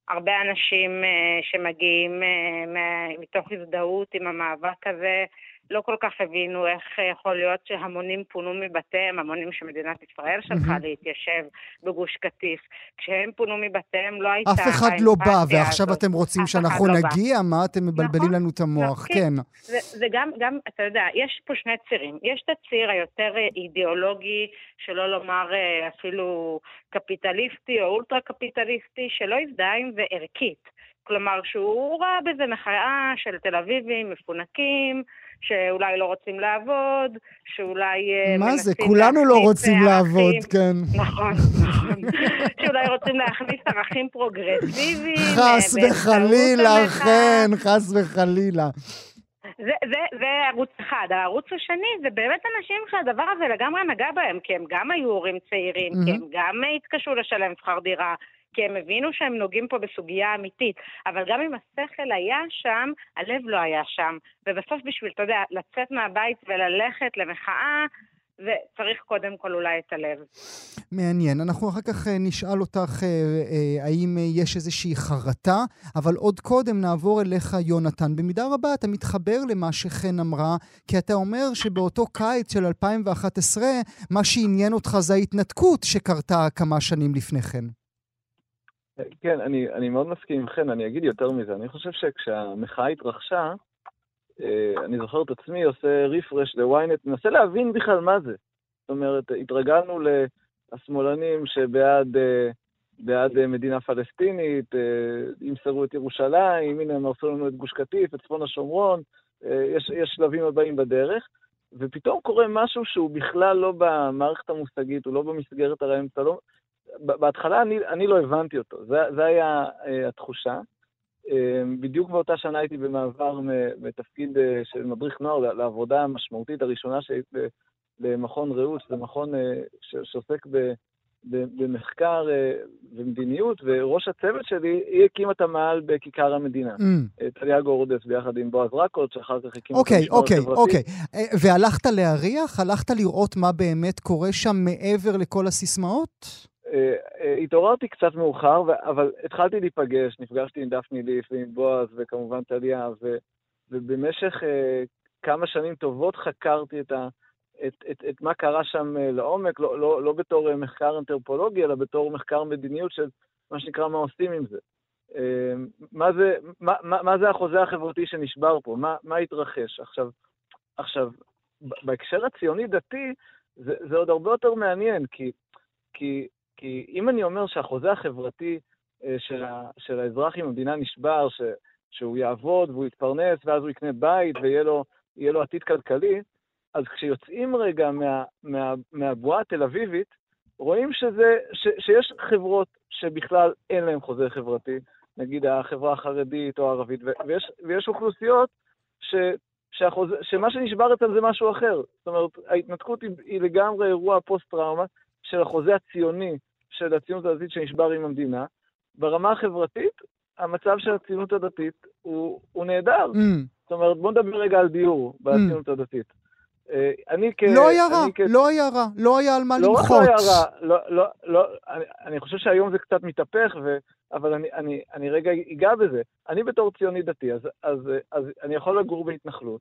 הרבה אנשים שמגיעים מתוך הזדהות עם המאבק הזה לא כל כך הבינו איך יכול להיות שהמונים פונו מבתיהם, המונים שמדינת ישראל שלחה mm-hmm. להתיישב בגוש קטיף. כשהם פונו מבתיהם לא הייתה...
אף אחד לא בא, ועכשיו. אתם רוצים שאנחנו לא נגיע? בא. מה אתם מבלבלים נכון, לנו את המוח? נכון. כן.
זה, זה גם, גם, אתה יודע, יש פה שני צירים. יש את הציר היותר אידיאולוגי, שלא לומר אה, אפילו קפיטליסטי או אולטרה קפיטליסטי, שלא הזדהה עם זה ערכית. כלומר, שהוא ראה בזה מחאה של תל אביבים מפונקים, שאולי לא רוצים לעבוד, שאולי...
אה, מה זה? כולנו לא רוצים ערכים, לעבוד, כן.
נכון, נכון. שאולי רוצים להכניס ערכים פרוגרסיביים.
חס וחלילה, כן, חס וחלילה.
זה, זה, זה ערוץ אחד. הערוץ השני זה באמת אנשים שהדבר הזה לגמרי נגע בהם, כי הם גם היו הורים צעירים, mm-hmm. כי הם גם התקשו לשלם שכר דירה, כי הם הבינו שהם נוגעים פה בסוגיה אמיתית. אבל גם אם השכל היה שם, הלב לא היה שם. ובסוף בשביל, אתה יודע, לצאת מהבית וללכת למחאה, וצריך קודם כל אולי את הלב.
מעניין. אנחנו אחר כך אה, נשאל אותך אה, אה, האם יש איזושהי חרטה, אבל עוד קודם נעבור אליך, יונתן. במידה רבה אתה מתחבר למה שחן אמרה, כי אתה אומר שבאותו קיץ של 2011, מה שעניין אותך זה ההתנתקות שקרתה כמה שנים לפני כן.
כן, אני, אני מאוד מסכים עם חן, אני אגיד יותר מזה. אני חושב שכשהמחאה התרחשה, אה, אני זוכר את עצמי עושה רפרש לוויינט, מנסה להבין בכלל מה זה. זאת אומרת, התרגלנו לשמאלנים שבעד אה, בעד אה, מדינה פלסטינית, ימסרו את ירושלים, הנה הם הרסו לנו את גוש קטיף, את צפון השומרון, יש, יש שלבים הבאים בדרך, ופתאום קורה משהו שהוא בכלל לא במערכת המושגית, הוא לא במסגרת הרעיון, לא... בהתחלה אני, אני לא הבנתי אותו, זה, זה היה התחושה. אמ, בדיוק באותה שנה הייתי במעבר מתפקיד אה, של מדריך נוער לעבודה המשמעותית הראשונה שהייתי למכון רעות, שזה מכון אה, שעוסק במחקר אה, ומדיניות, וראש הצוות שלי, היא הקימה את המעל בכיכר המדינה. Mm. טליה גורדס ביחד עם בועז רקורד, שאחר כך הקימו
okay, את המשמר okay, החברתי. אוקיי, אוקיי, אוקיי. והלכת להריח? הלכת לראות מה באמת קורה שם מעבר לכל הסיסמאות?
אה, אה, התעוררתי קצת מאוחר, אבל התחלתי להיפגש, נפגשתי עם דפני ליף ועם בועז וכמובן טליה, ובמשך אה, כמה שנים טובות חקרתי את, ה, את, את, את מה קרה שם לעומק, לא, לא, לא בתור מחקר אנתרופולוגי, אלא בתור מחקר מדיניות של מה שנקרא מה עושים עם זה. מה זה, מה, מה, מה זה החוזה החברתי שנשבר פה? מה, מה התרחש? עכשיו, עכשיו, בהקשר הציוני-דתי, זה, זה עוד הרבה יותר מעניין, כי, כי כי אם אני אומר שהחוזה החברתי אה, של, ה, של האזרח עם המדינה נשבר, ש, שהוא יעבוד והוא יתפרנס ואז הוא יקנה בית ויהיה לו, לו עתיד כלכלי, אז כשיוצאים רגע מה, מה, מהבועה התל אביבית, רואים שזה, ש, שיש חברות שבכלל אין להן חוזה חברתי, נגיד החברה החרדית או הערבית, ויש, ויש אוכלוסיות ש, שהחוזה, שמה שנשבר אצלם זה משהו אחר. זאת אומרת, ההתנתקות היא, היא לגמרי אירוע פוסט-טראומה של החוזה הציוני של הציונות הדתית שנשבר עם המדינה. ברמה החברתית, המצב של הציונות הדתית הוא, הוא נהדר. Mm. זאת אומרת, בוא נדבר רגע על דיור בציונות mm. הדתית. אה, אני כ...
לא היה רע, כ... לא היה רע, לא היה על מה
לא
למחות.
לא רק לא היה רע, לא, לא, לא, אני, אני חושב שהיום זה קצת מתהפך, ו... אבל אני, אני, אני רגע אגע בזה. אני בתור ציוני דתי, אז, אז, אז אני יכול לגור בהתנחלות,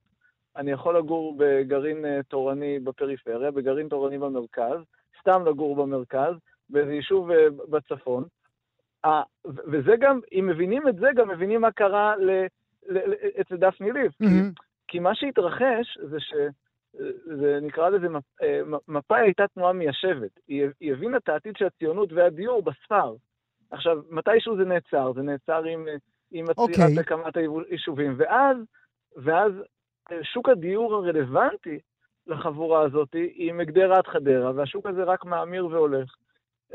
אני יכול לגור בגרעין אה, תורני בפריפריה, בגרעין תורני במרכז, סתם לגור במרכז, באיזה יישוב אה, בצפון. וזה גם, אם מבינים את זה, גם מבינים מה קרה אצל דפני ליף. כי, כי מה שהתרחש זה ש... זה נקרא לזה, אה, מפא"י הייתה תנועה מיישבת. היא, היא הבינה את העתיד של הציונות והדיור בספר. עכשיו, מתישהו זה נעצר, זה נעצר עם, עם עצירת okay. אוקיי. הקמת היישובים, ואז, ואז אה, שוק הדיור הרלוונטי לחבורה הזאת היא מגדרה עד חדרה, והשוק הזה רק מאמיר והולך.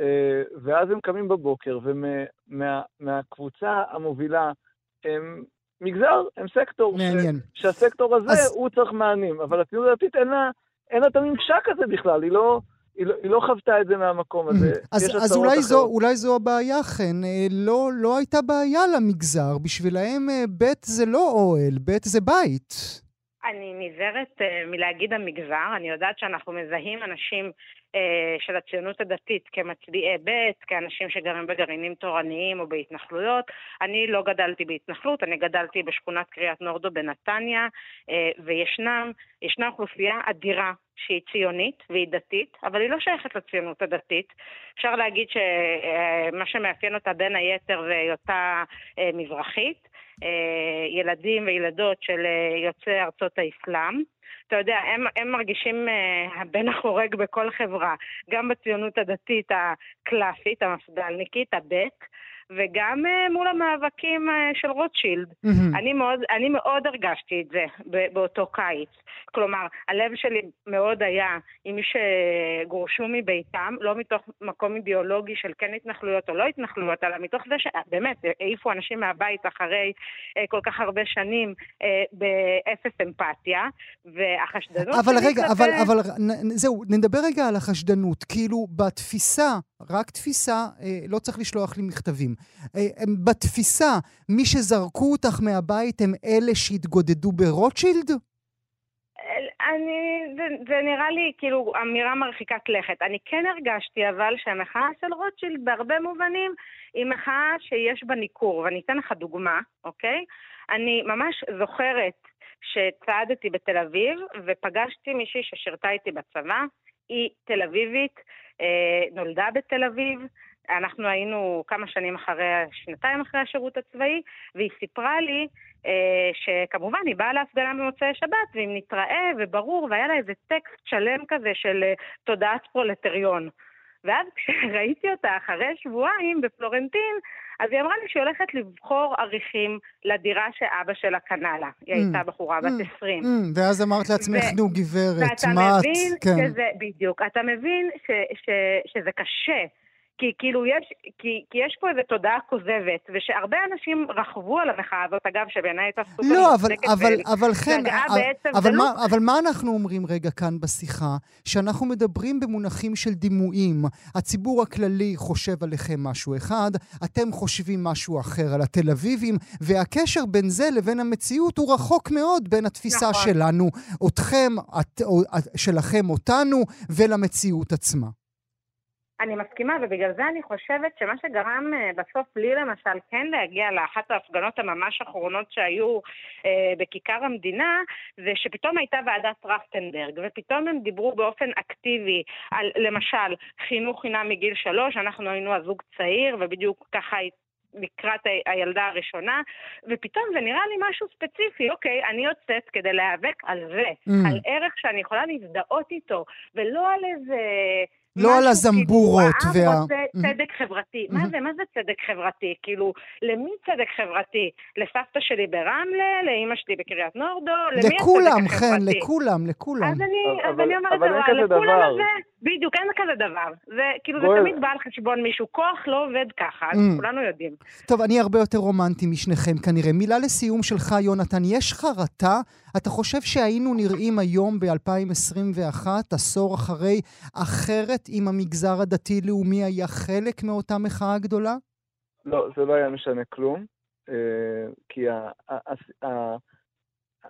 אה, ואז הם קמים בבוקר, ומהקבוצה ומה, המובילה הם מגזר, הם סקטור.
מעניין.
ש, שהסקטור הזה, אז... הוא צריך מענים, אבל הציונות הדתית אין לה, אין לה את הממשק הזה בכלל, היא לא... היא לא, היא לא חוותה את זה מהמקום הזה.
אז, אז אולי, זו, אולי זו הבעיה, חן. אה, לא, לא הייתה בעיה למגזר. בשבילהם אה, בית זה לא אוהל, בית זה בית.
אני נזהרת מלהגיד המגזר, אני יודעת שאנחנו מזהים אנשים של הציונות הדתית כמצביעי ב', כאנשים שגרים בגרעינים תורניים או בהתנחלויות. אני לא גדלתי בהתנחלות, אני גדלתי בשכונת קריית נורדו בנתניה, uh, וישנם, ישנה אוכלוסייה אדירה שהיא ציונית והיא דתית, אבל היא לא שייכת לציונות הדתית. אפשר להגיד שמה שמאפיין אותה בין היתר זה היותה מזרחית. אה, ילדים וילדות של אה, יוצאי ארצות האסלאם. אתה יודע, הם, הם מרגישים uh, הבן החורג בכל חברה, גם בציונות הדתית הקלאסית, המפד"לניקית, הבק, וגם uh, מול המאבקים uh, של רוטשילד. Mm-hmm. אני, מאוד, אני מאוד הרגשתי את זה באותו קיץ. כלומר, הלב שלי מאוד היה עם מי שגורשו מביתם, לא מתוך מקום אידיאולוגי של כן התנחלויות או לא התנחלויות, אלא מתוך זה שבאמת העיפו אנשים מהבית אחרי uh, כל כך הרבה שנים באפס אמפתיה, והחשדנות...
אבל רגע, אבל, אבל זהו, נדבר רגע על החשדנות. כאילו, בתפיסה, רק תפיסה, לא צריך לשלוח לי מכתבים. בתפיסה, מי שזרקו אותך מהבית הם אלה שהתגודדו ברוטשילד?
אני, זה, זה נראה לי כאילו אמירה מרחיקת לכת. אני כן הרגשתי אבל שהמחאה של רוטשילד בהרבה מובנים היא מחאה שיש בה ניכור, ואני אתן לך דוגמה, אוקיי? אני ממש זוכרת שצעדתי בתל אביב ופגשתי מישהי ששירתה איתי בצבא, היא תל אביבית, אה, נולדה בתל אביב, אנחנו היינו כמה שנים אחרי, שנתיים אחרי השירות הצבאי, והיא סיפרה לי אה, שכמובן היא באה להפגנה במוצאי שבת, ואם נתראה וברור, והיה לה איזה טקסט שלם כזה של אה, תודעת פרולטריון. ואז כשראיתי אותה אחרי שבועיים בפלורנטין, אז היא אמרה לי שהיא הולכת לבחור עריכים לדירה שאבא שלה קנה לה. היא הייתה
Mm.
בחורה בת
Mm.
20.
Mm, ואז אמרת לעצמך, נו גברת,
ואתה
מה את...
מבין
כן.
שזה, בדיוק, אתה מבין ש, ש, שזה קשה. כי כאילו יש, כי, כי יש פה איזו תודעה כוזבת, ושהרבה אנשים רכבו על המחאה הזאת, אגב, שבעיניי הייתה סופר
לא, אבל, אבל, אבל חן,
והגעה
אבל, אבל,
זה
מה,
לא-
אבל מה אנחנו אומרים רגע כאן בשיחה? שאנחנו מדברים במונחים של דימויים. הציבור הכללי חושב עליכם משהו אחד, אתם חושבים משהו אחר על התל אביבים, והקשר בין זה לבין המציאות הוא רחוק מאוד בין התפיסה
נכון.
שלנו, אתכם, את, או, את, שלכם אותנו, ולמציאות עצמה.
אני מסכימה, ובגלל זה אני חושבת שמה שגרם אה, בסוף לי למשל כן להגיע לאחת ההפגנות הממש אחרונות שהיו אה, בכיכר המדינה, זה שפתאום הייתה ועדת טרכטנברג, ופתאום הם דיברו באופן אקטיבי על למשל חינוך חינם מגיל שלוש, אנחנו היינו הזוג צעיר, ובדיוק ככה לקראת הילדה הראשונה, ופתאום זה נראה לי משהו ספציפי, אוקיי, אני יוצאת כדי להיאבק על זה,
Mm.
על ערך שאני יכולה להזדהות איתו, ולא על איזה...
לא על הזמבורות
כאילו,
וה-
העם רוצה
Mhm.
צדק חברתי. מה זה, מה זה צדק חברתי? כאילו, למי צדק חברתי? לסבתא שלי ברמלה? לאימא שלי בקריית נורדו? למי הצדק
לכולם, חן,
החברתי?
לכולם, לכולם.
אז אני,
אבל-
אז אני אומרת,
אבל אין
אבל
כזה
לכולם
דבר.
הזה, בדיוק, אין כזה דבר. זה כאילו, זה. תמיד בא על חשבון מישהו. כוח לא עובד ככה, אז
Mm.
כולנו יודעים.
טוב, אני הרבה יותר רומנטי משניכם כנראה. מילה לסיום שלך, יונתן. יש חרטה? אתה חושב שהיינו נראים היום ב-2021, עשור אחרי, אחרת אם המגזר הדתי-לאומי היה חלק מאותה מחאה גדולה?
לא, זה לא היה משנה כלום, אה, כי ה,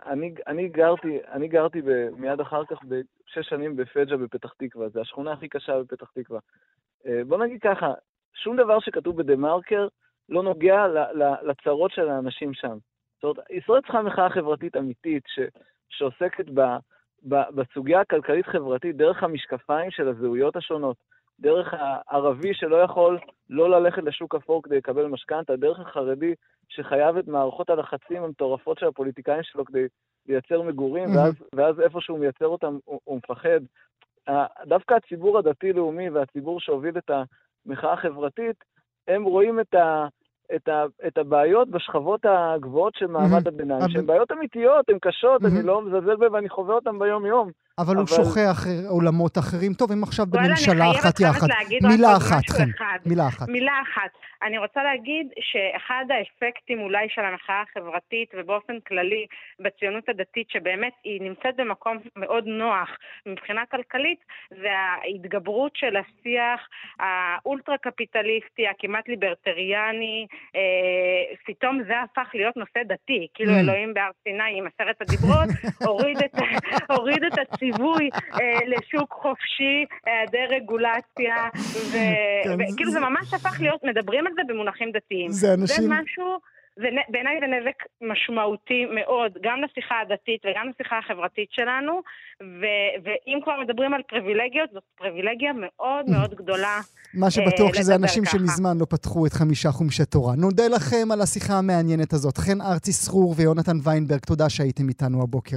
אני, אני גרתי, אני גרתי ב, מיד אחר כך בשש שנים בפג'ה בפתח תקווה, זו השכונה הכי קשה בפתח תקווה. אה, בוא נגיד ככה, שום דבר שכתוב בדה מרקר לא נוגע ל, ל, לצרות של האנשים שם. זאת אומרת, ישראל צריכה מחאה חברתית אמיתית ש, שעוסקת ב, ב, בסוגיה הכלכלית-חברתית דרך המשקפיים של הזהויות השונות, דרך הערבי שלא יכול לא ללכת לשוק אפור כדי לקבל משכנתה, דרך החרדי שחייב את מערכות הלחצים המטורפות של הפוליטיקאים שלו כדי לייצר מגורים. ואז, ואז איפה שהוא מייצר אותם הוא, הוא מפחד. דווקא הציבור הדתי-לאומי והציבור שהוביל את המחאה החברתית, הם רואים את, ה, את, ה, את הבעיות בשכבות הגבוהות של מעמד
מהמם.
הביניים, שהן בעיות אמיתיות, הן קשות,
מהמם.
אני לא מזלזל בהן ואני חווה אותן ביום-יום.
אבל הוא שוכח עולמות אחרים. טוב, הם עכשיו בממשלה אחת יחד. מילה אחת, חן.
אחד.
מילה אחת.
מילה אחת. אני רוצה להגיד שאחד האפקטים אולי של המחאה החברתית ובאופן כללי בציונות הדתית, שבאמת היא נמצאת במקום מאוד נוח מבחינה כלכלית, זה ההתגברות של השיח האולטרה-קפיטליסטי, הכמעט ליברטריאני, אה, פתאום זה הפך להיות נושא דתי, כאילו
Mm.
אלוהים בהר סיני עם עשרת הדיברות, הוריד את, הוריד את הציווי אה, לשוק חופשי, היעדר רגולציה,
כן,
ו-
זה-
וכאילו זה ממש הפך להיות, מדברים על זה במונחים דתיים.
זה אנשים-
זה משהו, בעיניי זה נזק משמעותי מאוד, גם לשיחה הדתית וגם לשיחה החברתית שלנו, ו- ואם כבר מדברים על פריבילגיות, זאת פריבילגיה מאוד מאוד גדולה.
מה שבטוח
אה,
שזה אנשים
ככה.
שמזמן לא פתחו את חמישה חומשי תורה. נודה לכם על השיחה המעניינת הזאת. חן ארצי סרור ויונתן ויינברג, תודה שהייתם איתנו הבוקר.